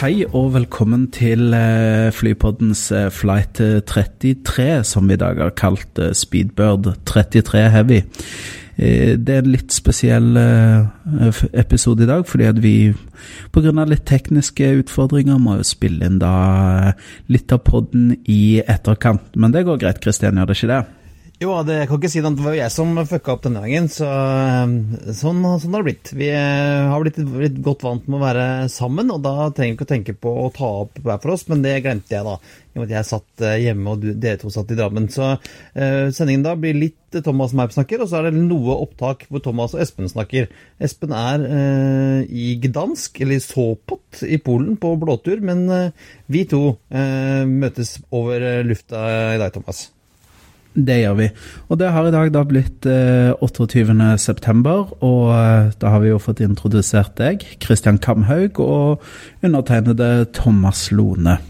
Hei og velkommen til eh, Flypoddens eh, Flight 33, som vi i dag har kalt eh, Speedbird 33 Heavy. Det er en litt spesiell episode i dag, fordi at vi pga. litt tekniske utfordringer må jo spille inn da litt av podden i etterkant. Men det går greit, Kristian, gjør det ikke det? Jo, det, jeg kan ikke si det, det var jo jeg som fucka opp denne gangen, så ehm, sånn, sånn har det blitt. Vi eh, har blitt, blitt, godt vant med å være sammen, og da trenger vi ikke å tenke på å ta opp hver for oss, men det glemte jeg da. I og med at jeg satt eh, hjemme og dere to satt i Drammen. Så uh, sendingen da blir litt Thomas meg snakker, og så er det noe opptak hvor Thomas og Espen snakker. Espen er uh, i Gdansk, eller i Sopot i Polen, på blåtur, men uh, vi to møtes over lufta i dag, Thomas. Det gjør vi. Og det har i dag da blitt eh, 28. september, og eh, da har vi jo fått introdusert deg, Kristian Kamhaug, og undertegnede Thomas Lone.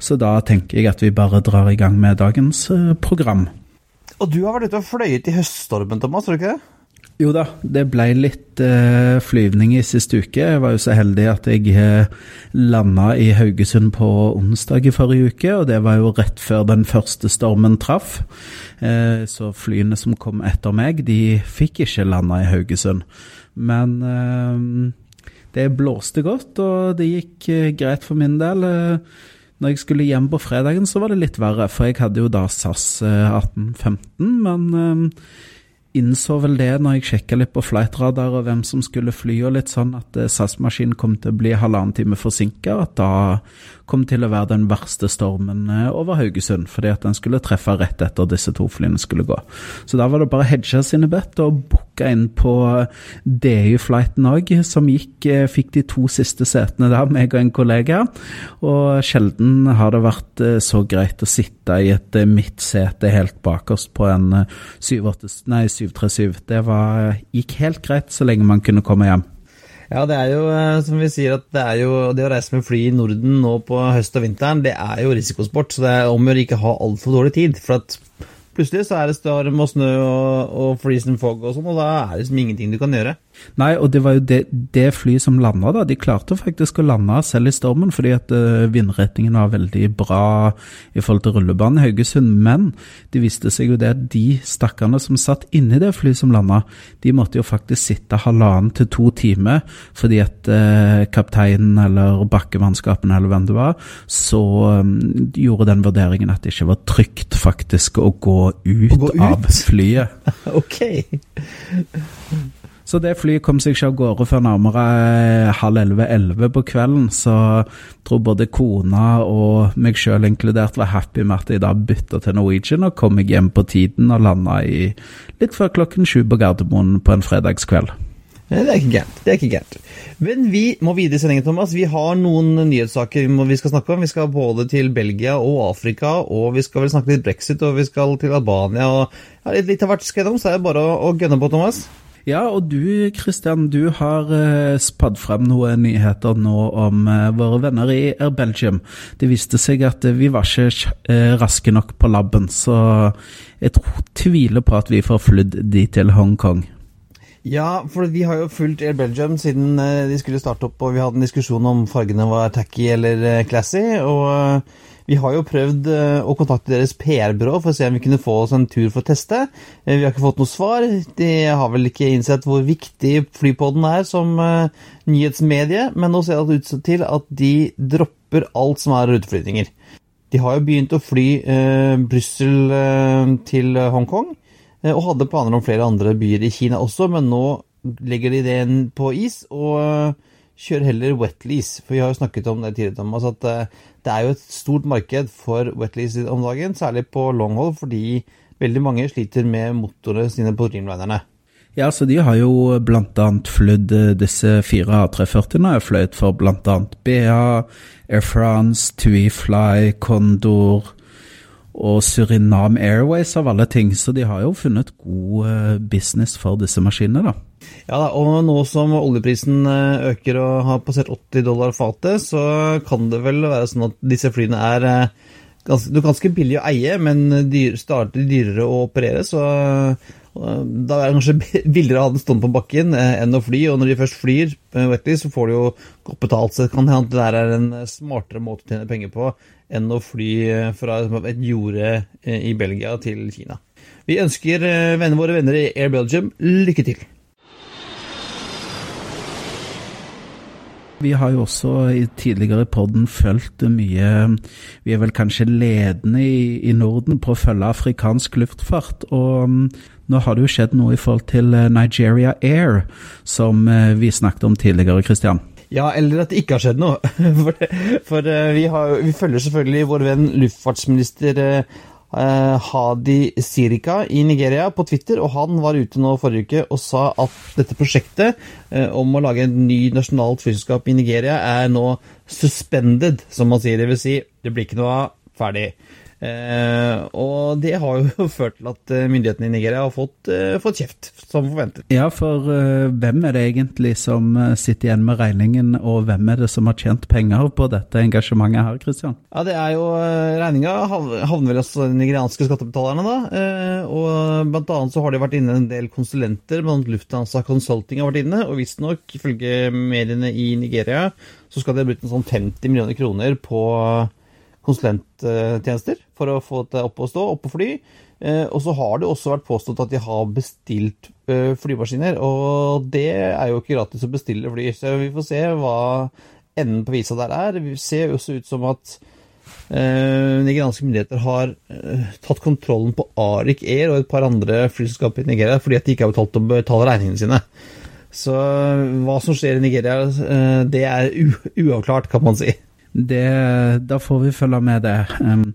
Så da tenker jeg at vi bare drar i gang med dagens eh, program. Og du har vært ute og fløyet i høststormen, Thomas, tror du ikke det? Jo da, det ble litt uh, flyvning i siste uke. Jeg var jo så heldig at jeg uh, landa i Haugesund på onsdag i forrige uke, og det var jo rett før den første stormen traff. Uh, så flyene som kom etter meg, de fikk ikke landa i Haugesund. Men uh, det blåste godt, og det gikk eh, greit for min del. Eh, når jeg skulle hjem på fredagen, så var det litt verre, for jeg hadde jo da SAS 1815, eh, men innså vel det når jeg sjekka litt på flightradar og hvem som skulle fly og litt sånn, at eh, SAS-maskinen kom til å bli halvannen time forsinka, at da kom til å være den verste stormen eh, over Haugesund, fordi at den skulle treffe rett etter disse to flyene skulle gå. Så da var det bare hedga sine bet og booka inn på DU-flighten òg, som gikk, eh, fikk de to siste setene der, meg og en kollega. Og sjelden har det vært eh, så greit å sitte i et midtsete helt bakerst på en 737. Det var, gikk helt greit så lenge man kunne komme hjem. Ja, det er jo eh, som vi sier at det er jo det å reise med fly i Norden nå på høst og vinteren, det er jo risikosport. Så det er om å ikke ha altfor dårlig tid. For at plutselig så er det storm og snø og, og freezing fog og sånn, og da er det liksom ingenting du kan gjøre. Nei, og det var jo det, det flyet som landa, da. De klarte faktisk å lande selv i stormen, fordi at uh, vindretningen var veldig bra i forhold til rullebanen i Haugesund. Men det viste seg jo det at de stakkarene som satt inni det flyet som landa, de måtte jo faktisk sitte halvannen til to timer fordi at uh, kapteinen eller bakkemannskapene eller hvem det var, så um, gjorde den vurderingen at det ikke var trygt faktisk å gå ut, å gå ut? av flyet. ok. Så det flyet kom seg ikke av gårde før nærmere eh, halv elleve-elleve på kvelden. Så jeg tror både kona og meg sjøl inkludert var happy med at jeg da bytta til Norwegian og kom meg hjem på tiden og landa litt før klokken sju på Gardermoen på en fredagskveld. Det er ikke gærent. Det er ikke gærent. Men vi må videre i sendingen, Thomas. Vi har noen nyhetssaker vi skal snakke om. Vi skal både til Belgia og Afrika, og vi skal vel snakke litt brexit, og vi skal til Albania og ja, litt, av hvert skreddom, så er det bare å, å gønne på, Thomas. Ja, og du Kristian, du har uh, spadd frem noen nyheter nå om uh, våre venner i Air Belgium. Det viste seg at uh, vi var ikke raske nok på laben, så jeg tror, tviler på at vi får flydd de til Hongkong. Ja, for vi har jo fulgt Air Belgium siden de skulle starte opp, og vi hadde en diskusjon om fargene var tacky eller classy. og vi har jo prøvd eh, å kontakte deres PR-byrå for å se om vi kunne få oss en tur for å teste. Eh, vi har ikke fått noe svar. De har vel ikke innsett hvor viktig Flypodden er som uh, nyhetsmedie, men nå ser det ut til at de dropper alt som er ruteflyvninger. De har jo begynt å fly eh, Brussel eh, til Hongkong, eh, og hadde planer om flere andre byer i Kina også, men nå legger de det på is. og kjør heller wetlease. For vi har jo snakket om det tidligere, Thomas, at uh, det er jo et stort marked for wetlease om dagen, særlig på longhold, fordi veldig mange sliter med motorene sine på Dreamlinerne. Ja, så de har jo bl.a. flydd disse fire A340-ene. Fløyet for bl.a. BA, Air France, TUI Fly, Condor og Surinam Airways av alle ting. Så de har jo funnet god business for disse maskinene, da. Ja da, og nå som oljeprisen øker og har passert 80 dollar fatet, så kan det vel være sånn at disse flyene er ganske, ganske billige å eie, men dyr, starter dyrere å operere. Så da er det kanskje billigere å ha den stående på bakken enn å fly. Og når de først flyr, så får de jo godt betalt. Så det kan hende det er en smartere måte å tjene penger på enn å fly fra et jorde i Belgia til Kina. Vi ønsker vennene våre venner i Air Belgium lykke til. Vi har jo også i tidligere podden fulgt mye Vi er vel kanskje ledende i, i, Norden på å følge afrikansk luftfart. Og um, nå har det jo skjedd noe i forhold til Nigeria Air, som vi snakket om tidligere, Christian. Ja, eller at det ikke har skjedd noe. For, for vi, har, vi, følger selvfølgelig vår venn luftfartsminister Hadi Sirika i Nigeria på Twitter, og han var ute nå forrige uke og sa at dette prosjektet uh, om å lage en ny nasjonalt flyselskap i Nigeria er nå suspended, som man sier. Det vil si, det blir ikke noe av ferdig. Uh, og det har jo ført til at myndighetene i Nigeria har fått, eh, fått kjeft, som forventet. Ja, for eh, hvem er det egentlig som sitter igjen med regningen, og hvem er det som har tjent penger på dette engasjementet her, Christian? Ja, det er jo regninga havner vel hos de nigerianske skattebetalerne, da. og blant annet så har det vært inne en del konsulenter, blant Lufthansa Consulting har vært inne, og visstnok, ifølge mediene i Nigeria, så skal det ha brukt en sånn 50 millioner kroner på konsulenttjenester for å få det opp og stå, opp og fly. Og så har det også vært påstått at de har bestilt flymaskiner, og det er jo ikke gratis å bestille fly, så vi får se hva enden på visa der er. Det ser jo også ut som at Uh, nigerianske myndigheter har uh, tatt kontrollen på Arik Air og et par andre flyselskap i Nigeria fordi at de ikke har betalt å betale regningene sine. Så uh, hva som skjer i Nigeria, det er uavklart, kan man si. Det, da får vi følge med det. Um,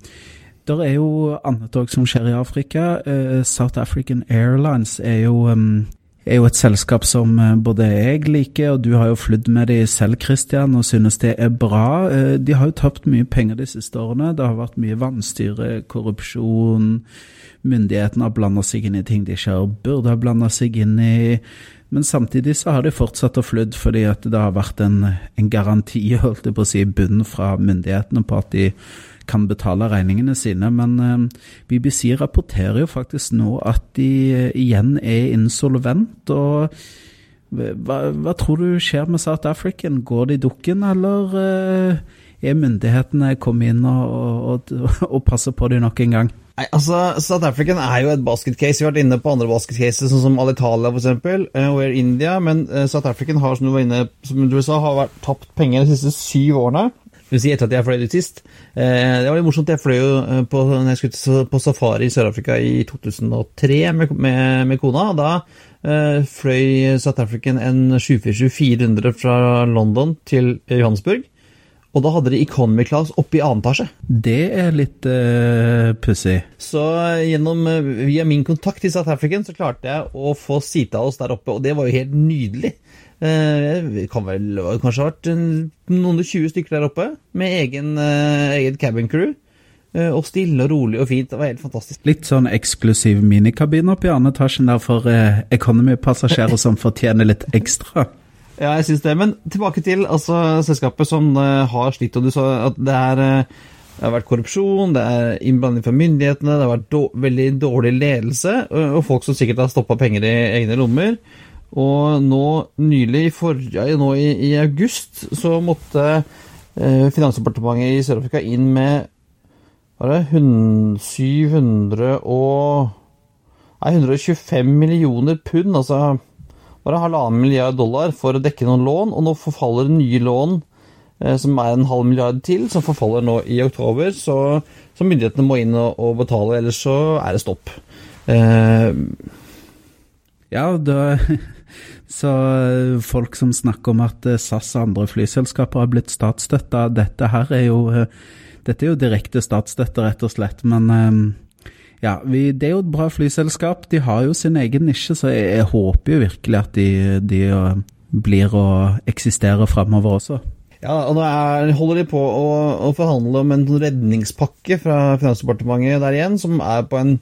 det er jo annet òg som skjer i Afrika. Uh, South African Airlines er jo, um, er jo et selskap som både jeg liker, og du har jo flydd med de selv, Christian, og synes det er bra. Uh, de har jo tapt mye penger de siste årene. Det har vært mye vannstyre, korrupsjon. Myndighetene har blanda seg inn i ting de ikke burde ha blanda seg inn i. Men samtidig så har de fortsatt å flydd fordi at det har vært en, en garanti, holdt jeg på å si, bunn fra myndighetene på at de kan betale regningene sine. Men eh, BBC rapporterer jo faktisk nå at de eh, igjen er insolvent. og hva, hva, tror du skjer med South African? Går de dukken, eller eh, er myndighetene kommet inn og, og, og passer på dem nok en gang? Nei, altså, South African er jo et basketcase. Vi har vært inne på andre basketcases, sånn som Alitalia f.eks., og Air India. Men South African har, som du var inne som du sa, har vært, tapt penger de siste syv årene. Det vil si etter at jeg fløy ut sist. Eh, det var litt morsomt. Jeg fløy jo på, jeg på safari i Sør-Afrika i 2003 med, med, med kona. og Da eh, fløy South African en 747-400 fra London til Johannesburg. Og da hadde de Economy Class oppe i annen etasje. Det er litt uh, pussig. Så gjennom, via min kontakt i South African så klarte jeg å få sita oss der oppe, og det var jo helt nydelig. Det kan vel kanskje ha vært noen og tjue stykker der oppe, med egen, egen cabin crew. Og stille og rolig og fint. Det var helt fantastisk. Litt sånn eksklusiv minikabine oppe i andre etasjen der for eh, economy-passasjerer som fortjener litt ekstra. Ja, jeg syns det. Men tilbake til altså, selskapet som uh, har slitt. og Du sa at det, er, uh, det har vært korrupsjon, det er innblanding fra myndighetene, det har vært do veldig dårlig ledelse, og folk som sikkert har stoppa penger i egne lommer. Og nå nylig, for, ja, nå i, i, august, så måtte eh, Finansdepartementet i Sør-Afrika inn med var det 700 og Nei, 125 millioner pund, altså bare halvannen milliard dollar for å dekke noen lån, og nå forfaller nye lån, eh, som er en halv milliard til, som forfaller nå i oktober. Så, så myndighetene må inn og, og, betale, ellers så er det stopp. Eh, ja, da, så folk som snakker om at SAS og andre flyselskaper har blitt statsstøtta, dette her er jo dette er jo direkte statsstøtte, rett og slett. Men Ja, vi, det er jo et bra flyselskap. De har jo sin egen nisje, så jeg, jeg håper jo virkelig at de, de uh, blir å eksistere framover også. Ja, og nå er, holder de på å, å, forhandle om en redningspakke fra Finansdepartementet der igjen, som er på en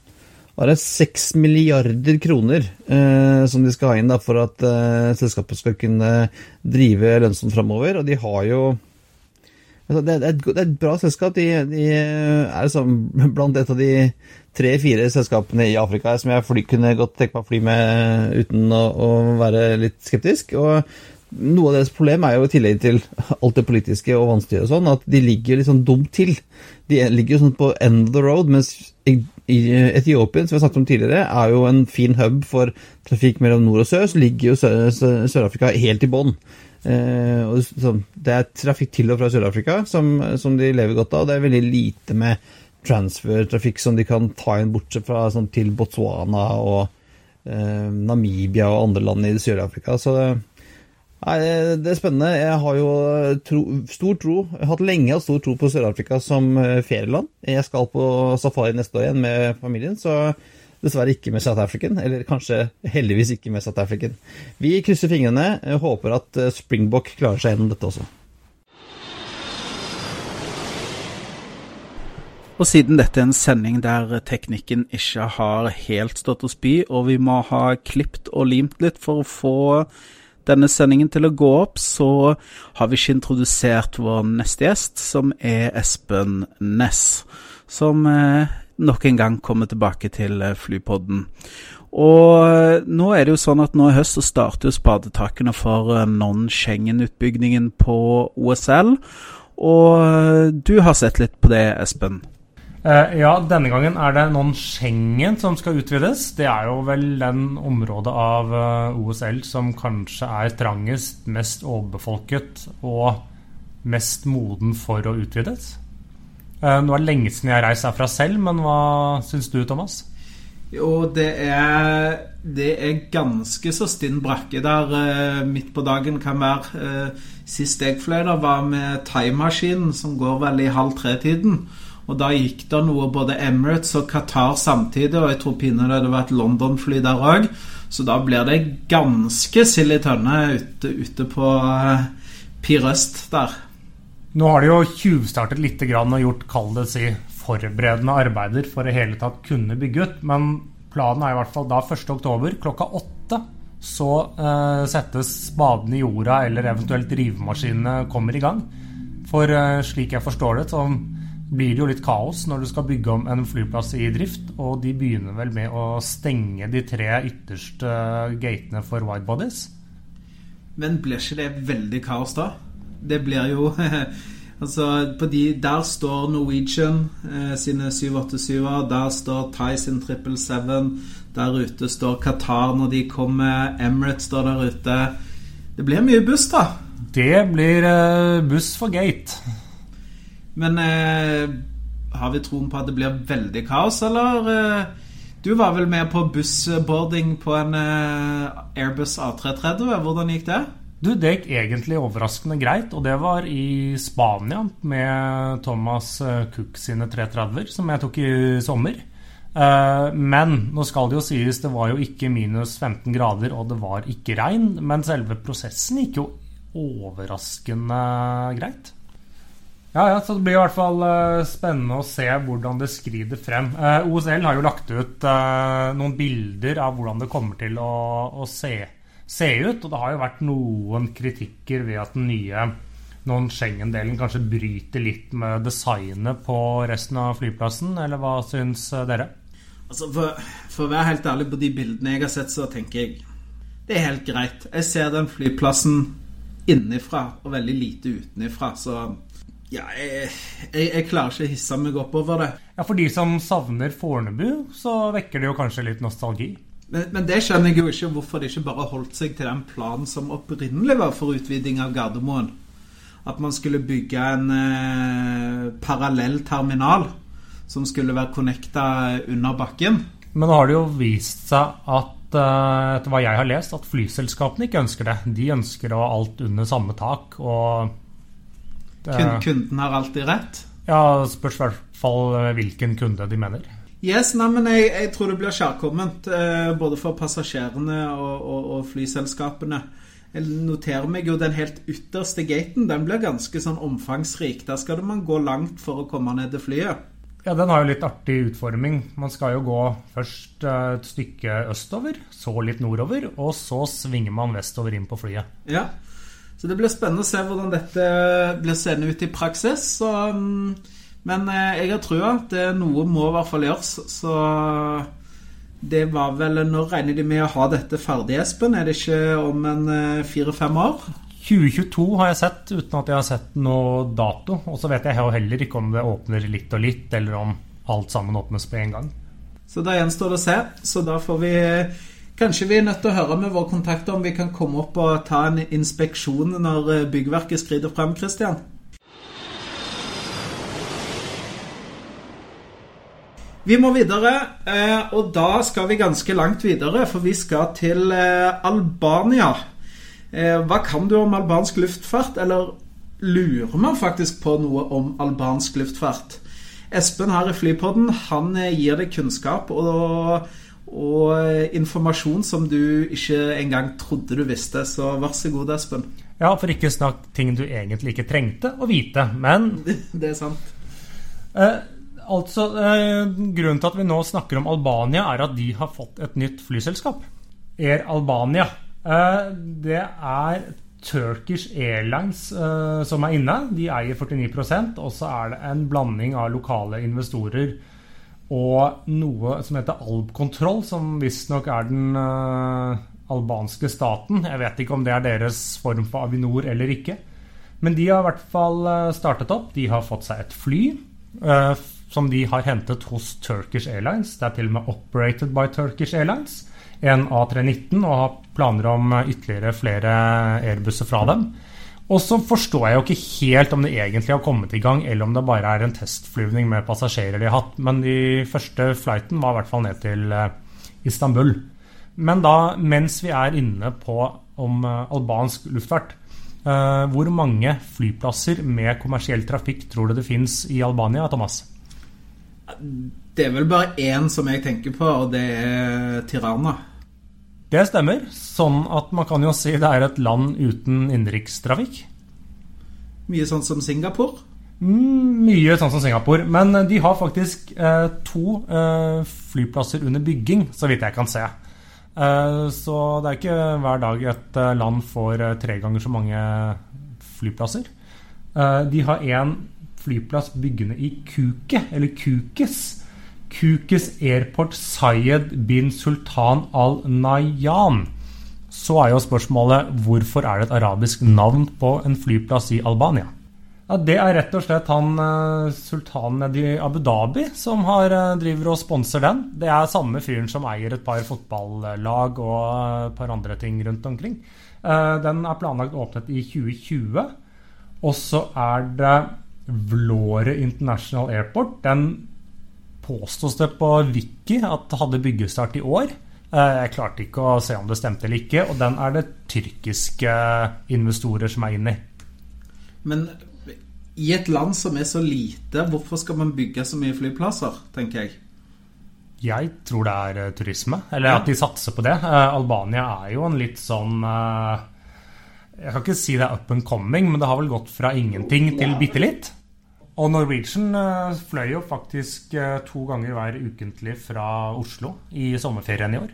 bare 6 milliarder kroner eh, som de skal ha inn da, for at eh, selskapet skal kunne drive lønnsomt framover. Og de har jo altså, det, er et, det, er et, bra selskap. De, de er liksom blant et av de tre-fire selskapene i Afrika som jeg fly, kunne godt tenke meg å fly med uten å, å være litt skeptisk. og noe av deres problem er jo i tillegg til alt det politiske og vanskelige og sånn, at de ligger litt sånn dumt til. De ligger jo sånn på end of the road, mens Etiopien, som vi har snakket om tidligere, er jo en fin hub for trafikk mellom nord og sør. Så ligger jo Sør-Afrika helt i bånn. Eh, det er trafikk til og fra Sør-Afrika som, som, de lever godt av. og Det er veldig lite med transfertrafikk som de kan ta inn bortsett fra sånn, til Botswana og eh, Namibia og andre land i Sør-Afrika. Så det Nei, Det er spennende. Jeg har jo tro, stor tro, jeg har hatt lenge hatt stor tro på Sør-Afrika som eh, ferieland. Jeg skal på safari neste år igjen med familien, så dessverre ikke med South African. Eller kanskje heldigvis ikke med South African. Vi krysser fingrene, håper at eh, Springbok klarer seg gjennom dette også. Og siden dette er en sending der teknikken ikke har helt stått å spy, og vi må ha klipt og limt litt for å få denne sendingen til å gå opp, så har vi ikke introdusert vår neste gjest, som er Espen Næss. Som eh, nok en gang kommer tilbake til eh, Flypodden. Og eh, nå er det jo sånn at nå i høst så starter jo spadetakene for non-Schengen-utbyggingen på OSL. Og du har sett litt på det, Espen? Uh, ja, denne gangen er det noen Schengen som skal utvides. Det er jo vel den området av eh, OSL som kanskje er trangest, mest overbefolket og mest moden for å utvides. Nå er det lenge siden jeg har reist herfra selv, men hva syns du, Thomas? Jo, det er, det er ganske så stinn brakke der midt på dagen kan være. sist jeg fløy, da var med thaimaskinen, som går vel i halv tre-tiden. Og da gikk det noe både Emirates og Qatar samtidig, og jeg tror pinadø det hadde vært London-fly der òg. Så da blir det ganske sild i tønne ute, ute på uh, Pir der. Nå har de jo tjuvstartet litt og gjort, kall det si, forberedende arbeider for å hele tatt kunne bygge ut. Men planen er i hvert fall da 1.10 klokka åtte så uh, settes spaden i jorda, eller eventuelt rivemaskinene kommer i gang. For uh, slik jeg forstår det, så blir det jo litt kaos når du skal bygge om en flyplass i drift. Og de begynner vel med å stenge de tre ytterste gatene for widebodies. Men blir ikke det veldig kaos da? Det blir jo Altså, de, Der står Norwegian eh, sine 787-er, der står Thai sin 777, der ute står Qatar når de kommer, Emirates står der ute. Det blir mye buss, da. Det blir eh, buss for gate. Men eh, har vi troen på at det blir veldig kaos, eller? Eh, du var vel med på bussboarding på en eh, Airbus A330. Hvordan gikk det? Du, Det gikk egentlig overraskende greit, og det var i Spania med Thomas Cook sine 330-er, som jeg tok i sommer. Men nå skal det jo sies, det var jo ikke minus 15 grader, og det var ikke regn. Men selve prosessen gikk jo overraskende greit. Ja, ja, så Det blir i hvert fall uh, spennende å se hvordan det skrider frem. Uh, eh, OSL har jo lagt ut uh, noen bilder av hvordan det kommer til å, å se, se, ut. Og det har jo vært noen kritikker ved at den nye noen Schengen-delen kanskje bryter litt med designet på resten av flyplassen. Eller hva syns dere? Altså, for, for, å være helt ærlig, på de bildene jeg har sett, så tenker jeg det er helt greit. Jeg ser den flyplassen innenfra og veldig lite utenifra. Så ja, jeg, jeg, jeg, klarer ikke å hisse meg opp over det. Ja, For de som savner Fornebu, så vekker det jo kanskje litt nostalgi? Men, men, det skjønner jeg jo ikke hvorfor de ikke bare holdt seg til den planen som opprinnelig var for utviding av Gardermoen. At man skulle bygge en eh, parallell terminal som skulle være connecta under bakken. Men nå har det jo vist seg at eh, etter hva jeg har lest, at flyselskapene ikke ønsker det. De ønsker å ha alt under samme tak. og det, kunden har alltid rett? Ja, det spørs i hvert fall eh, hvilken kunde de mener. Yes, nei, men jeg, jeg tror det blir kjærkomment eh, både for passasjerene og, og, og, flyselskapene. Jeg noterer meg jo den helt ytterste gaten. Den blir ganske sånn omfangsrik. Der skal man gå langt for å komme ned til flyet. Ja, Den har jo litt artig utforming. Man skal jo gå først eh, et stykke østover, så litt nordover, og så svinger man vestover inn på flyet. Ja, så det blir spennende å se hvordan dette blir seende ut i praksis. Så um men eh, jeg har trua. Det Noe må i hvert fall gjøres. Så det var vel Når regner de med å ha dette ferdig, Espen? Er det ikke om en eh, fire-fem år? 2022 har jeg sett, uten at jeg har sett noe dato. Og så vet jeg heller ikke om det åpner litt og litt, eller om alt sammen åpnes på en gang. Så da gjenstår det å se. Så da får vi Kanskje vi er nødt til å høre med våre kontakter om vi kan komme opp og ta en inspeksjon når eh, byggverket skrider frem, Christian? Vi må videre, eh, og da skal vi ganske langt videre, for vi skal til eh, Albania. Hva kan du om albansk luftfart, eller lurer man faktisk på noe om albansk luftfart? Espen her i Flypodden han gir deg kunnskap og, og informasjon som du ikke engang trodde du visste, så vær så god, Espen. Ja, for ikke snakk ting du egentlig ikke trengte å vite, men Det er sant. Eh, Altså, eh, Grunnen til at vi nå snakker om Albania, er at de har fått et nytt flyselskap. Air Albania. Eh, det er Turkish Airlines eh, som er inne. De eier 49% og så er det en blanding av lokale investorer og noe som heter Alb-kontroll, som visstnok er den uh, albanske staten. Jeg vet ikke om det er deres form for Avinor eller ikke. Men de har i hvert fall eh, startet opp. De har fått seg et fly. Uh, som de har hentet hos Turkish Airlines. Det er til og med operated by Turkish Airlines. En A319 og har planer om ytterligere flere airbusser fra dem. Og så forstår jeg jo ikke helt om det egentlig har kommet i gang, eller om det bare er en testflyvning med passasjerer de har hatt. Men de første flighten var i hvert fall ned til eh, Istanbul. Men da, mens vi er inne på om eh, albansk luftfart, eh, hvor mange flyplasser med kommersiell trafikk tror du det fins i Albania, Thomas? Det er vel bare én som jeg tenker på, og det er Tirana. Det stemmer. Sånn at man kan jo si det er et land uten innenrikstrafikk. Mye sånn som Singapore? Mm, mye sånn som Singapore. Men de har faktisk eh, to eh, flyplasser under bygging, så vidt jeg kan se. Eh, så det er ikke hver dag et eh, land får eh, tre ganger så mange flyplasser. Eh, de har én flyplass byggende i Kuke, eller Kukes. Kukes Airport Sayed bin Sultan al Nayan. Så er jo spørsmålet hvorfor er det et arabisk navn på en flyplass i Albania? Ja, Det er rett og slett han uh, sultanen nede i Abu Dhabi som har, uh, driver og sponser den. Det er samme fyren som eier et par fotballag og et par andre ting rundt omkring. Den er planlagt åpnet i 2020. Og så er det Vlore International Airport. Den påstås det på Wiki at hadde byggestart i år. Eh, jeg klarte ikke å se om det stemte eller ikke, og den er det tyrkiske investorer som er inne i. Men i et land som er så lite, hvorfor skal man bygge så mye flyplasser, tenker jeg? Jeg tror det er uh, turisme, eller at de satser på det. Albania er jo en litt sånn Jeg kan ikke si det er up and coming, men det har vel gått fra ingenting til bitte litt. Og Norwegian eh, fløy jo faktisk eh, to ganger hver ukentlig fra Oslo i sommerferien i år.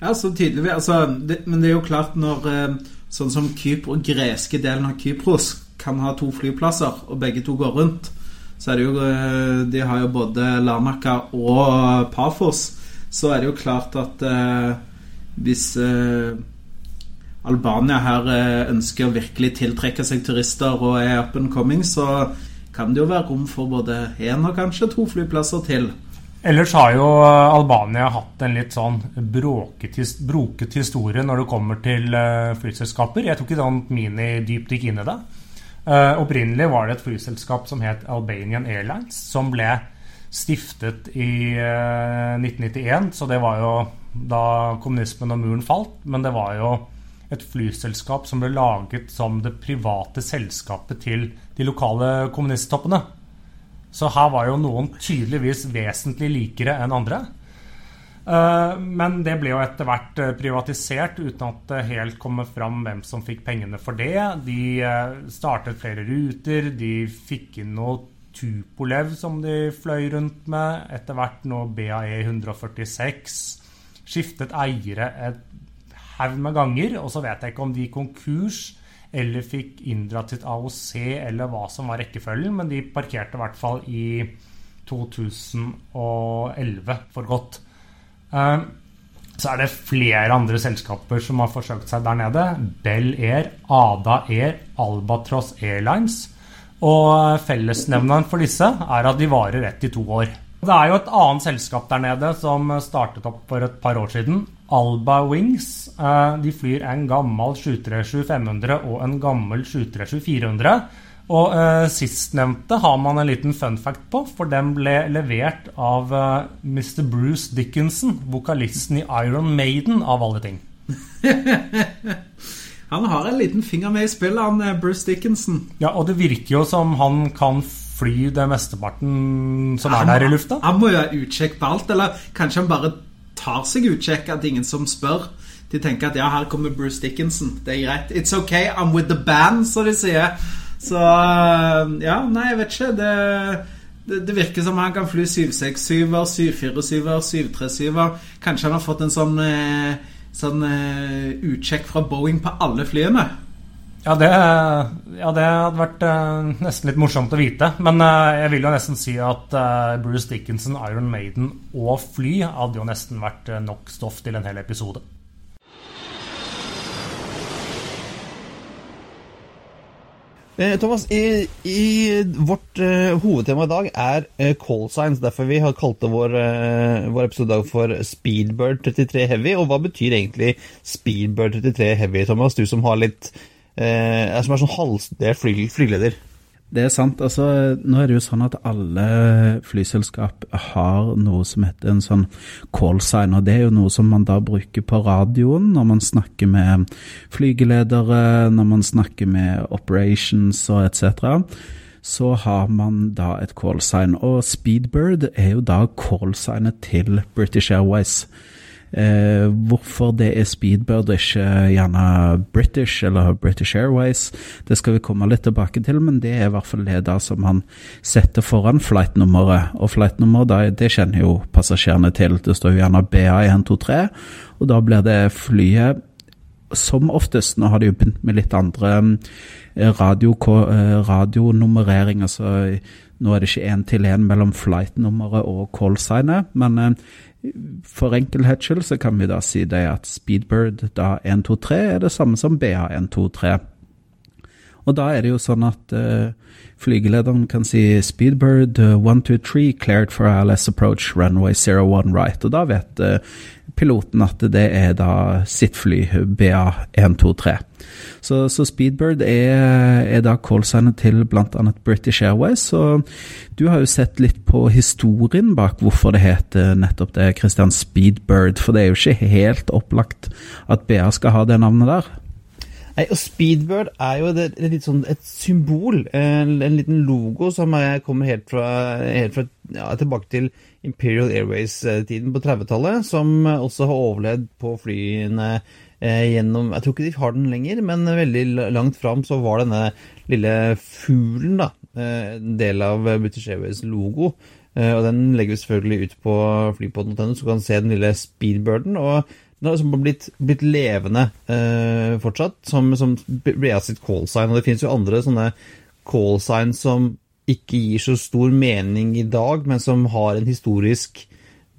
Ja, så tydelig. Altså, det, men det er jo klart når eh, sånn som Kypro, greske delen av Kypros kan ha to flyplasser, og begge to går rundt, så er det jo De har jo både Larnaca og Pafos. Så er det jo klart at eh, hvis eh, Albania her ønsker virkelig tiltrekke seg turister og er up and coming, så kan det jo være rom for både én og kanskje to flyplasser til. Ellers har jo eh, Albania hatt en litt sånn broket historie når det kommer til eh, flyselskaper. Jeg tok ikke sånn mini-dypdykk inn i det. Uh, opprinnelig var det et flyselskap som het Albanian Airlines, som ble stiftet i uh, 1991. Så det var jo da kommunismen og muren falt. Men det var jo et flyselskap som ble laget som det private selskapet til de lokale kommunisttoppene. Så her var jo noen tydeligvis vesentlig likere enn andre. Eh, men det ble jo etter hvert eh, privatisert uten at det helt kommer fram hvem som fikk pengene for det. De eh, startet flere ruter, de fikk inn noe Tupolev som de fløy rundt med. Etter hvert noe BAE 146. Skiftet eiere et haug med ganger, og så vet jeg ikke om de gikk konkurs eller fikk inndratt sitt AOC, eller hva som var rekkefølgen, men de parkerte i hvert fall i 2011 for godt. Ehm, så er det flere andre selskaper som har forsøkt seg der nede. Bell Air, Ada Air, Albatross Airlines. Og fellesnevneren for disse er at de varer ett i to år. Det er jo et annet selskap der nede som startet opp for et par år siden. Alba Wings. Ehm, de flyr en gammel 737 500 og en gammel 737 400. Og uh, sistnevnte har man en liten fun fact på, for den ble levert av eh, Mr. Bruce Dickinson, vokalisten i Iron Maiden, av alle ting. han har en liten finger med i spillet, han eh, Bruce Dickinson. Ja, og det virker jo som han kan fly det mesteparten som er der i lufta. Han må ha utsjekk på alt, eller kanskje han bare tar seg utsjekk at ingen som spør. De tenker at ja, her kommer Bruce Dickinson, det er greit. It's ok, I'm with the band, så de sier. Så eh, ja, nei, jeg vet ikke. Det, det, det virker som han kan fly 767-er, 747-er, 737-er. Kanskje han har fått en sånn, eh, sånn uh, utsjekk fra Boeing på alle flyene. Ja det, ja, det, hadde vært uh, nesten litt morsomt å vite. Men uh, jeg vil jo nesten si at uh, Bruce Dickinson, Iron Maiden og fly hadde jo nesten vært nok stoff til en hel episode. Thomas, i, i vårt hovedtema i dag er call signs. Derfor vi har kalt det vår, vår episode for Speedbird 33 Heavy. Og hva betyr egentlig Speedbird 33 Heavy, Thomas? Du som har litt Som er sånn halvdelt fly, flyleder. Det er sant. altså Nå er det jo sånn at alle flyselskap har noe som heter en sånn callsign. og Det er jo noe som man da bruker på radioen når man snakker med flygeledere, når man snakker med operations og etc. Så har man da et callsign. Og Speedbird er jo da callsignet til British Airways. Eh, hvorfor det er Speedbird ikke gjerne British eller British Airways, det skal vi komme litt tilbake til, men det er i hvert fall det da som han setter foran flightnummeret. Og flightnummeret, det kjenner jo passasjerene til. Det står jo gjerne BA123, og da blir det flyet som oftest, nå har de jo begynt med litt andre eh, radio, altså nå er det ikke én til én mellom flightnummeret og callsignet, men for enkelhets skyld så kan vi da si det at Speedbird da 123 er det samme som BA123. Og da er det jo sånn at uh, flygelederen kan si Speedbird uh, 123 cleared for ALS approach runway 01 right. Og da vet uh, piloten at det er da sitt fly, BA123. Så, så Speedbird er, er da callsignet til bl.a. British Airways. Så du har jo sett litt på historien bak hvorfor det heter nettopp det, Christian Speedbird. For det er jo ikke helt opplagt at BA skal ha det navnet der. Nei, og Speedbird er jo et, et, sånn, et symbol, en, en, liten logo som kommer helt fra, helt fra ja, tilbake til Imperial Airways-tiden på 30-tallet, som også har overlevd på flyene eh, gjennom Jeg tror ikke de har den lenger, men veldig langt fram så var denne lille fuglen da, eh, en del av British Airways logo. Eh, og den legger vi selvfølgelig ut på flypodden.no, så du kan se den lille speedbirden. og den har blitt, blitt levende eh, fortsatt, som, som Brea sitt callsign. Og det finnes jo andre sånne callsign som ikke gir så stor mening i dag, men som har en historisk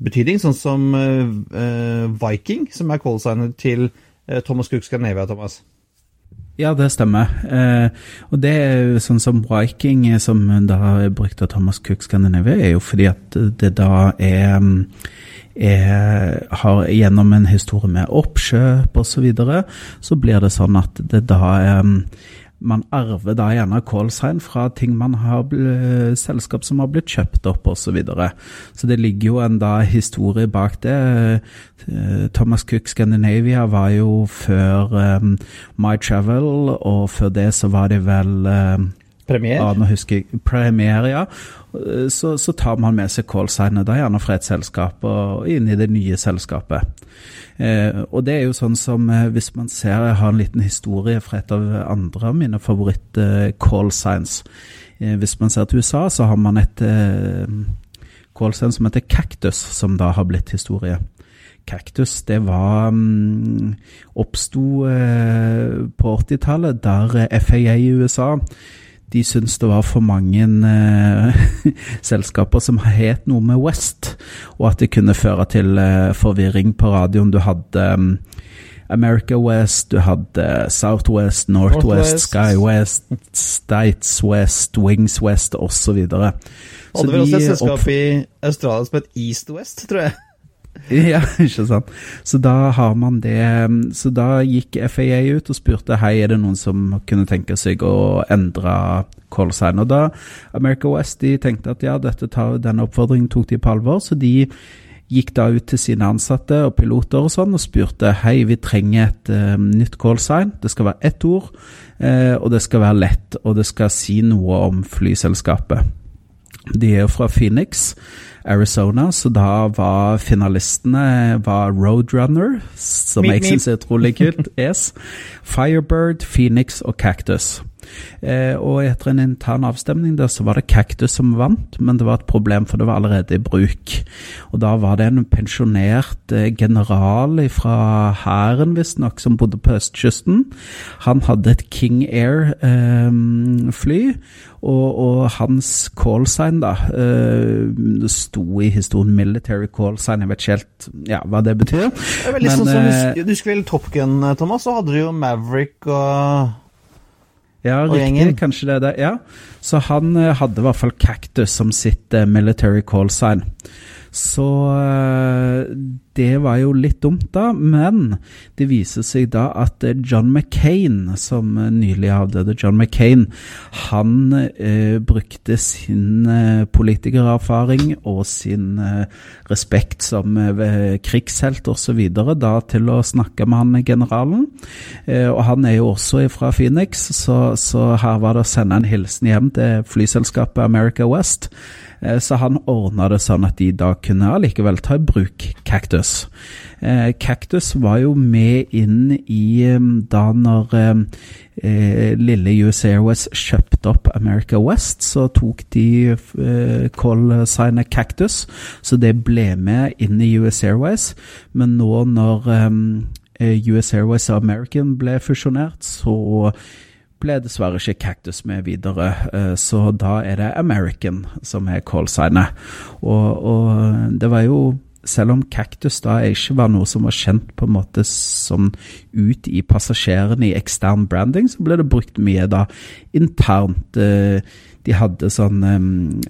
betydning, sånn som eh, Viking, som er callsignet til eh, Thomas Cook Scandinavia, Thomas. Ja, det stemmer. Eh, og det er sånn som Viking, som da er brukt av Thomas Cook Scandinavia, er jo fordi at det da er er, har gjennom en historie med oppkjøp osv., så, videre, så blir det sånn at det da er man arver da gjerne callsign fra ting man har selskap som har blitt kjøpt opp osv. Så, videre. så det ligger jo en da historie bak det. Eh, Thomas Cook Scandinavia var jo før um, My Travel, og før det så var det vel um, Premier? Ja, nå husker jeg. Premier, ja. Så, så tar man med seg callsignet da gjerne fra et selskap og inn i det nye selskapet. Eh, og det er jo sånn som eh, hvis man ser Jeg har en liten historie fra et av andre av mine favoritt-callsigns. Eh, hvis man ser til USA, så har man et eh, callsign som heter Cactus, som da har blitt historie. Cactus, det var um, Oppsto eh, på 80-tallet, der FAA i USA de syntes det var for mange eh, selskaper som het noe med West, og at det kunne føre til eh, forvirring på radioen. Du hadde um, America West, du hadde Southwest, Northwest, Northwest. Sky West, States West, Wings West osv. Hadde vel også et selskap i Australia som het East West, tror jeg. Ja, ikke sant. Så da har man det Så da gikk FAA ut og spurte hei, er det noen som kunne tenke seg å endre callsign. Og da America West de tenkte at ja, tar, denne oppfordringen tok de på alvor, så de gikk da ut til sine ansatte og piloter og sånn og spurte hei, vi trenger et uh, nytt callsign. Det skal være ett ord, uh, og det skal være lett, og det skal si noe om flyselskapet. De er jo fra Phoenix. Arizona, så da var finalistene var Roadrunner, som jeg syns er utrolig kult, yes, Firebird, Phoenix og Cactus. Eh, og etter en intern avstemning der, så var det Cactus som vant, men det var et problem, for det var allerede i bruk. Og da var det en pensjonert eh, general fra hæren, visstnok, som bodde på østkysten. Han hadde et King Air-fly, eh, og, og, hans callsign, da eh, sto i historien 'military callsign', jeg vet ikke helt ja, hva det betyr. Det er veldig men, sånn som, Du husker vel Top Gun, Thomas? Så hadde du jo Maverick og ja, riktig. Kanskje det er det. Ja. Så han uh, hadde i hvert fall Cactus som sitt uh, military call sign. Så uh, det var jo litt dumt, da. Men det viser seg da at John McCain, som nylig avdøde John McCain, han brukte sin politikererfaring og sin respekt som krigshelt osv. da til å snakke med han generalen. og han er jo også fra Phoenix, så så, her var det å sende en hilsen hjem til flyselskapet America West. Eh, så han ordna det sånn at de da kunne allikevel ta i bruk. Kaktus Cactus var jo med inn i da når eh, lille US Airways kjøpte opp America West, så tok de call-signet Cactus, så det ble med inn i US Airways. Men nå når US Airways og American ble fusjonert, så ble dessverre ikke Cactus med videre, eh, så da er det American som er callsignet. Og, og det var jo selv om Cactus da ikke var noe som var kjent på en måte som ut i passasjerene i ekstern branding, så ble det brukt mye da internt. Eh, de hadde sånne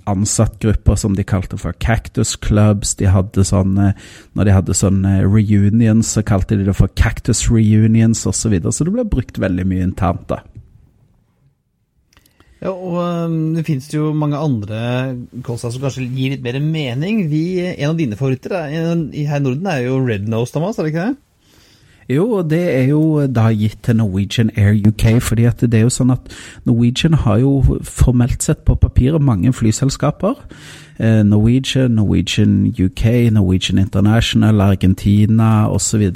ansattgrupper som de kalte for Cactus Clubs. De hadde sånne, når de hadde sånne reunions, så kalte de det for Cactus Reunions osv. Så, videre. så det ble brukt veldig mye internt. da. Ja, og um, det finnes jo mange andre Kolstad som kanskje gir litt mer mening. Vi, en av dine favoritter er, her i Norden er jo Red Nose, Thomas, er det ikke det? Jo, og det er jo da gitt til Norwegian Air UK. fordi at det er jo sånn at Norwegian har jo formelt sett på papiret mange flyselskaper. Eh, Norwegian, Norwegian UK, Norwegian International, Argentina osv.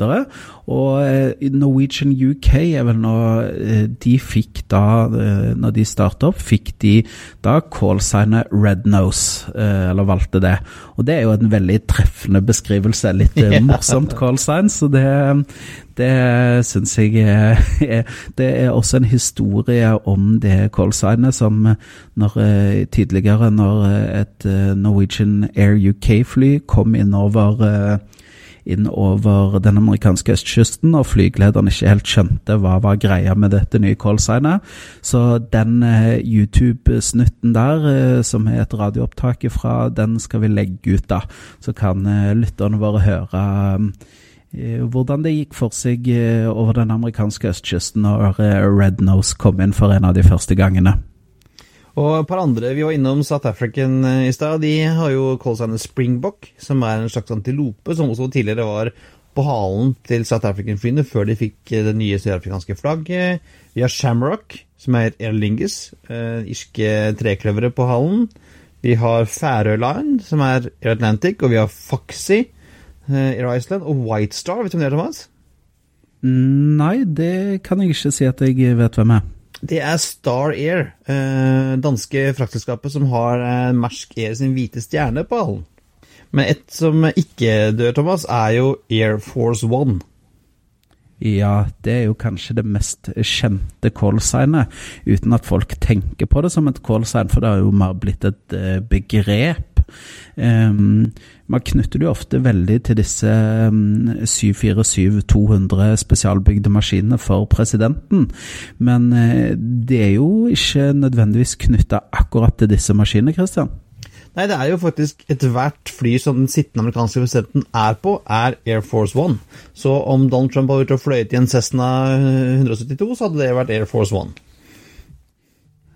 Og, eh, Norwegian UK er vel nå eh, De fikk da, når de startet opp, fikk de da callsignet Red Nose, eller valgte det. Og det er jo en veldig treffende beskrivelse. Litt morsomt callsign, så det, det syns jeg er, Det er også en historie om det callsignet som når, tidligere, når et Norwegian Air UK-fly kom innover, inn over den amerikanske østkysten, og flygelederen ikke helt skjønte hva var greia med dette nye callsignet. Så den YouTube-snutten der, som er et radioopptak fra, den skal vi legge ut, da. Så kan lytterne våre høre hvordan det gikk for seg over den amerikanske østkysten når Red Nose kom inn for en av de første gangene. Og et par andre Vi var innom South African eh, i stad. De har jo en springbok, som er en slags antilope, som også tidligere var på halen til South African-flyene før de fikk det nye sørafrikanske flagget. Vi har Shamrock, som er Erlingus, Lingus, irske trekløvere på halen. Vi har Færøy som er Air Atlantic, og vi har Foxy, Air Iceland, og White Star. Vet du om det er, Thomas? Nei, det kan jeg ikke si at jeg vet hvem er. Det er Star Air, eh, danske fraktselskapet som har eh, Mersk Air sin hvite stjerne på hallen. Men et som ikke dør, Thomas, er jo Air Force One. Ja, det er jo kanskje det mest kjente callsignet, uten at folk tenker på det som et callsign, for det har jo mer blitt et uh, begrep. Um, man knytter det jo ofte veldig til disse um, 747-200 spesialbygde maskinene for presidenten, men uh, det er jo ikke nødvendigvis knytta akkurat til disse maskinene, Christian? Nei, det er jo faktisk ethvert fly som den sittende amerikanske presidenten er på, er Air Force One. Så om Donald Trump hadde vært og fløyet i en Cessna 172, så hadde det vært Air Force One.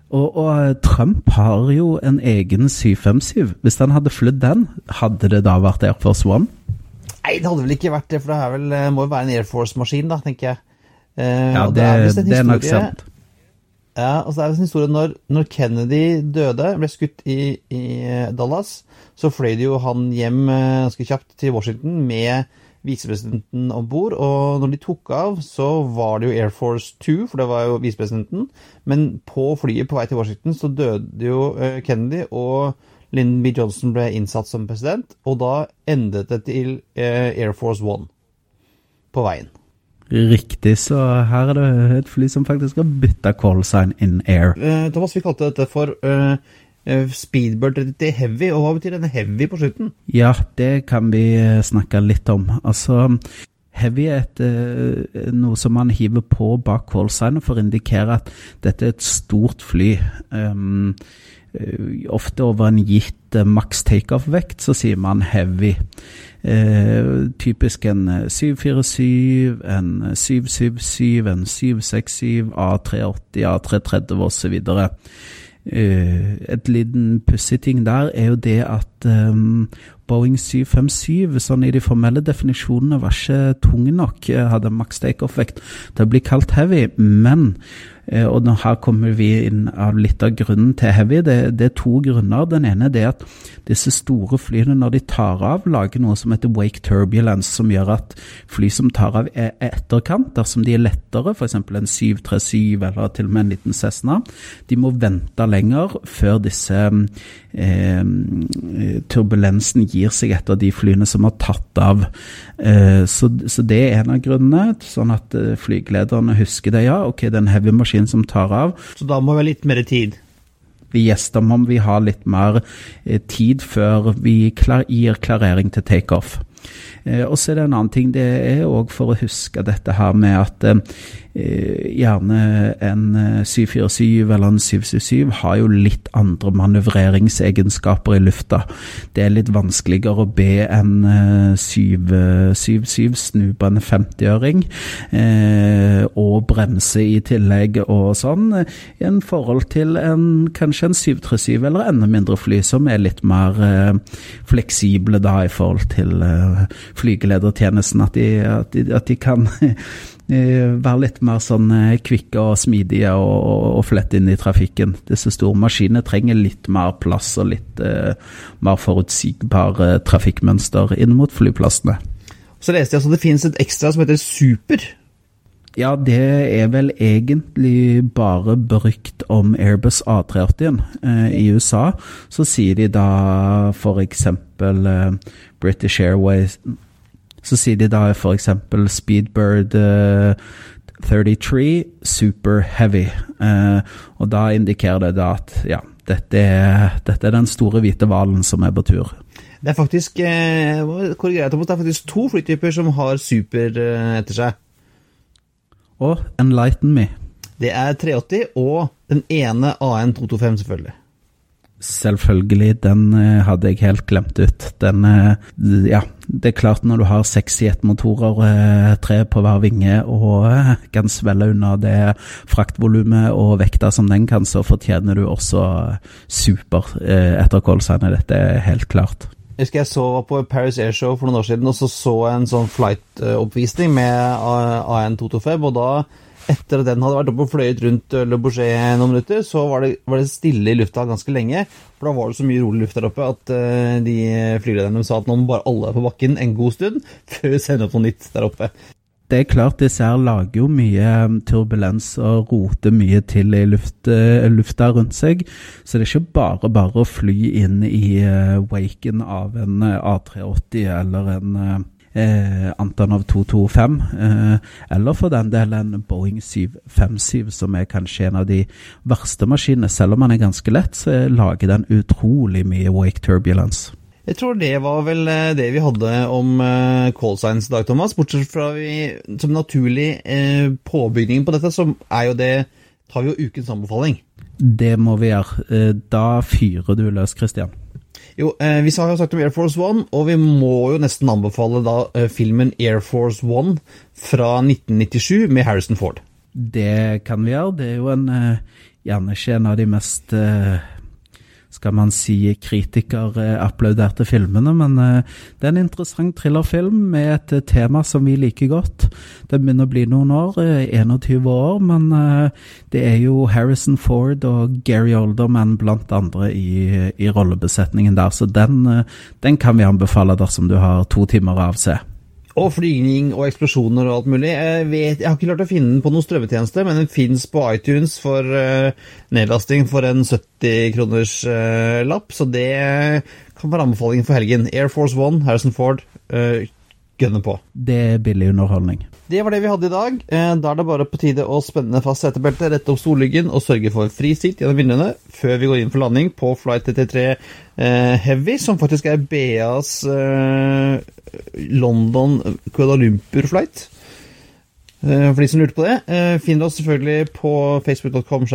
Og, og, eh, Trump har jo en egen 757. Hvis han hadde flydd den, hadde det da vært Air Force One? Nei, det hadde vel ikke vært det, for det vel, eh, må jo være en Air Force-maskin, da, tenker jeg. Eh, ja, det, det, er, det er nok sant. Ja, og så er det en historie når, når Kennedy døde, ble skutt i, i, Dallas, så fløy de jo han hjem eh, ganske kjapt til Washington med visepresidenten om bord. Og når de tok av, så var det jo Air Force 2, for det var jo visepresidenten. Men på flyet på vei til Washington så døde jo eh, Kennedy, og Lyndon B. Johnson ble innsatt som president. Og da endet det til eh, Air Force 1 på veien. Riktig, så her er det et fly som faktisk har bytta call sign in air. Uh, Thomas, vi kalte dette for Speedbird 30 Heavy, og hva betyr denne heavy på slutten? Ja, det kan vi snakke litt om. Altså, heavy er et, noe som man hiver på bak callsignet for å indikere at dette er et stort fly. Um, ofte over en gitt maks takeoff-vekt så sier man heavy. Eh, typisk en 747, eh, en 777, en 767, A380, A330 osv. Eh, et liten pussig ting der er jo det at um, Boeing 757, sånn i de formelle definisjonene, var ikke tung nok, hadde maks takeoff-vekt til å bli kalt heavy. Men Eh, og nå her kommer vi inn av litt av grunnen til heavy. Det, det, er to grunner. Den ene er at disse store flyene, når de tar av, lager noe som heter wake turbulence, som gjør at fly som tar av er etterkant, dersom de er lettere, f.eks. en 737 eller til og med en liten Cessna, de må vente lenger før disse eh, turbulensen gir seg etter de flyene som har tatt av. Eh, så, så, det er en av grunnene, sånn at eh, flygelederne husker det. Ja, ok, det er en heavy maskin maskin som tar av. Så da må vi ha litt mer tid? Vi gjester om vi har litt mer eh, tid før vi klar, gir klarering til takeoff. Eh, og så er det en annen ting, det er òg for å huske dette her med at eh, gjerne en 747 eh, eller en 777 har jo litt andre manøvreringsegenskaper i lufta. Det er litt vanskeligere å be en 777 snu på en 50-øring og bremse i tillegg og sånn, i en forhold til en, kanskje en 737 eller enda mindre fly, som er litt mer fleksible da i forhold til flygeledertjenesten. At de, at de, at de kan være litt mer sånn eh, kvikke og smidige og, og, og flette inn i trafikken. Disse store maskinene trenger litt mer plass og litt eh, mer forutsigbare trafikkmønster inn mot flyplassene. Så leste jeg at det finnes et ekstra som heter Super. Ja, det er vel egentlig bare berykt om Airbus A380. Eh, I USA så sier de da f.eks. Eh, British Airways så sier de da f.eks. Speedbird uh, 33 Super Heavy. Uh, og da indikerer det da at ja, dette er, dette er den store hvite hvalen som er på tur. Det er faktisk eh, det er faktisk to flytyper som har super eh, etter seg. Og Enlighten Me. Det er 380 og den ene AN225, selvfølgelig. Selvfølgelig, den eh, hadde jeg helt glemt ut. Den eh, Ja, det er klart når du har seks jetmotorer, eh, tre på hver vinge, og kan svelle unna det fraktvolumet og vekta som den kan, så fortjener du også super etter callsignet. Dette er helt klart. Jeg husker jeg så var på Paris Airshow for noen år siden og så så en sånn flight-oppvisning med AN225, og da etter at den hadde vært oppe og fløyet rundt Le Bourget noen minutter, så var det, var det, stille i lufta ganske lenge. For da var det så mye rolig luft der oppe at uh, de flygelederne sa at nå må bare alle på bakken en god stund før vi sender opp noe nytt der oppe. Det er klart disse her lager jo mye um, turbulens og roter mye til i luft, lufta rundt seg. Så det er ikke bare bare å fly inn i waken av en A380 eller en eh, Antonov 225, eh, eller for den del en Boeing 757, som er kanskje en av de verste maskinene. Selv om den er ganske lett, så lager den utrolig mye wake turbulence. Jeg tror det var vel eh, det vi hadde om uh, call signs i dag, Thomas. Bortsett fra vi, som naturlig eh, påbygning på dette, så er jo det tar vi jo ukens anbefaling. Det må vi gjøre. Da fyrer du løs, Christian. Jo, eh, vi har jo sagt om Air Force One, og vi må jo nesten anbefale da eh, filmen Air Force One fra 1997 med Harrison Ford. Det kan vi gjøre. Det er jo en, eh, gjerne ikke en av de mest eh, skal man si, kritikerapplauderte filmene. Men eh, det er en interessant thrillerfilm med et eh, tema som vi liker godt. Den begynner å bli noen år, 21 eh, år, men det er jo Harrison Ford og Gary Olderman blant andre i, i rollebesetningen der, så den, den kan vi anbefale dersom du har to timer av se. Og flygning og eksplosjoner og alt mulig. Jeg, vet, jeg har ikke klart å finne den på noen strømmetjeneste, men den fins på iTunes for uh, nedlasting for en 70 kroners uh, lapp, så det kan være anbefalingen for helgen. Air Force One, Harrison Ford, uh, gønne på. Det er billig underholdning. Det var det vi hadde i dag. Da er det bare på tide å spenne fast setebeltet, rette opp stolryggen og sørge for fri sitt gjennom vinduene før vi går inn for landing på flight 33 Heavy, som faktisk er BAs London-Kuala Lumpur-flight. Eh, for de som lurte på det, finn finner oss selvfølgelig på facebook.com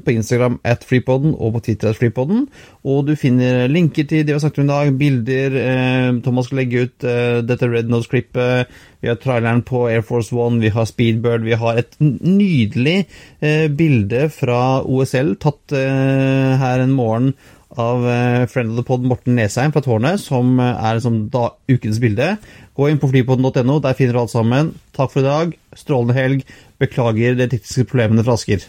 på Instagram at freepodden og på Twitter at freepodden. Og du finner linker til det vi har sagt om i dag, bilder eh, Thomas skal legge ut, dette Red Nose-klippet, vi har traileren på Air Force One, vi har Speedbird, vi har et nydelig bilde fra OSL tatt her en morgen av uh, friend of the pod Morten Nesheim fra Tårnet, som uh, er liksom, da, ukens bilde. Gå inn på flypodden.no, der finner du alt sammen. Takk for i dag. Strålende helg. Beklager de tekniske problemene fra Asker.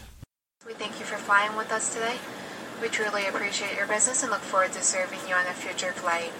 We truly appreciate your business and look forward to serving you on a future flight.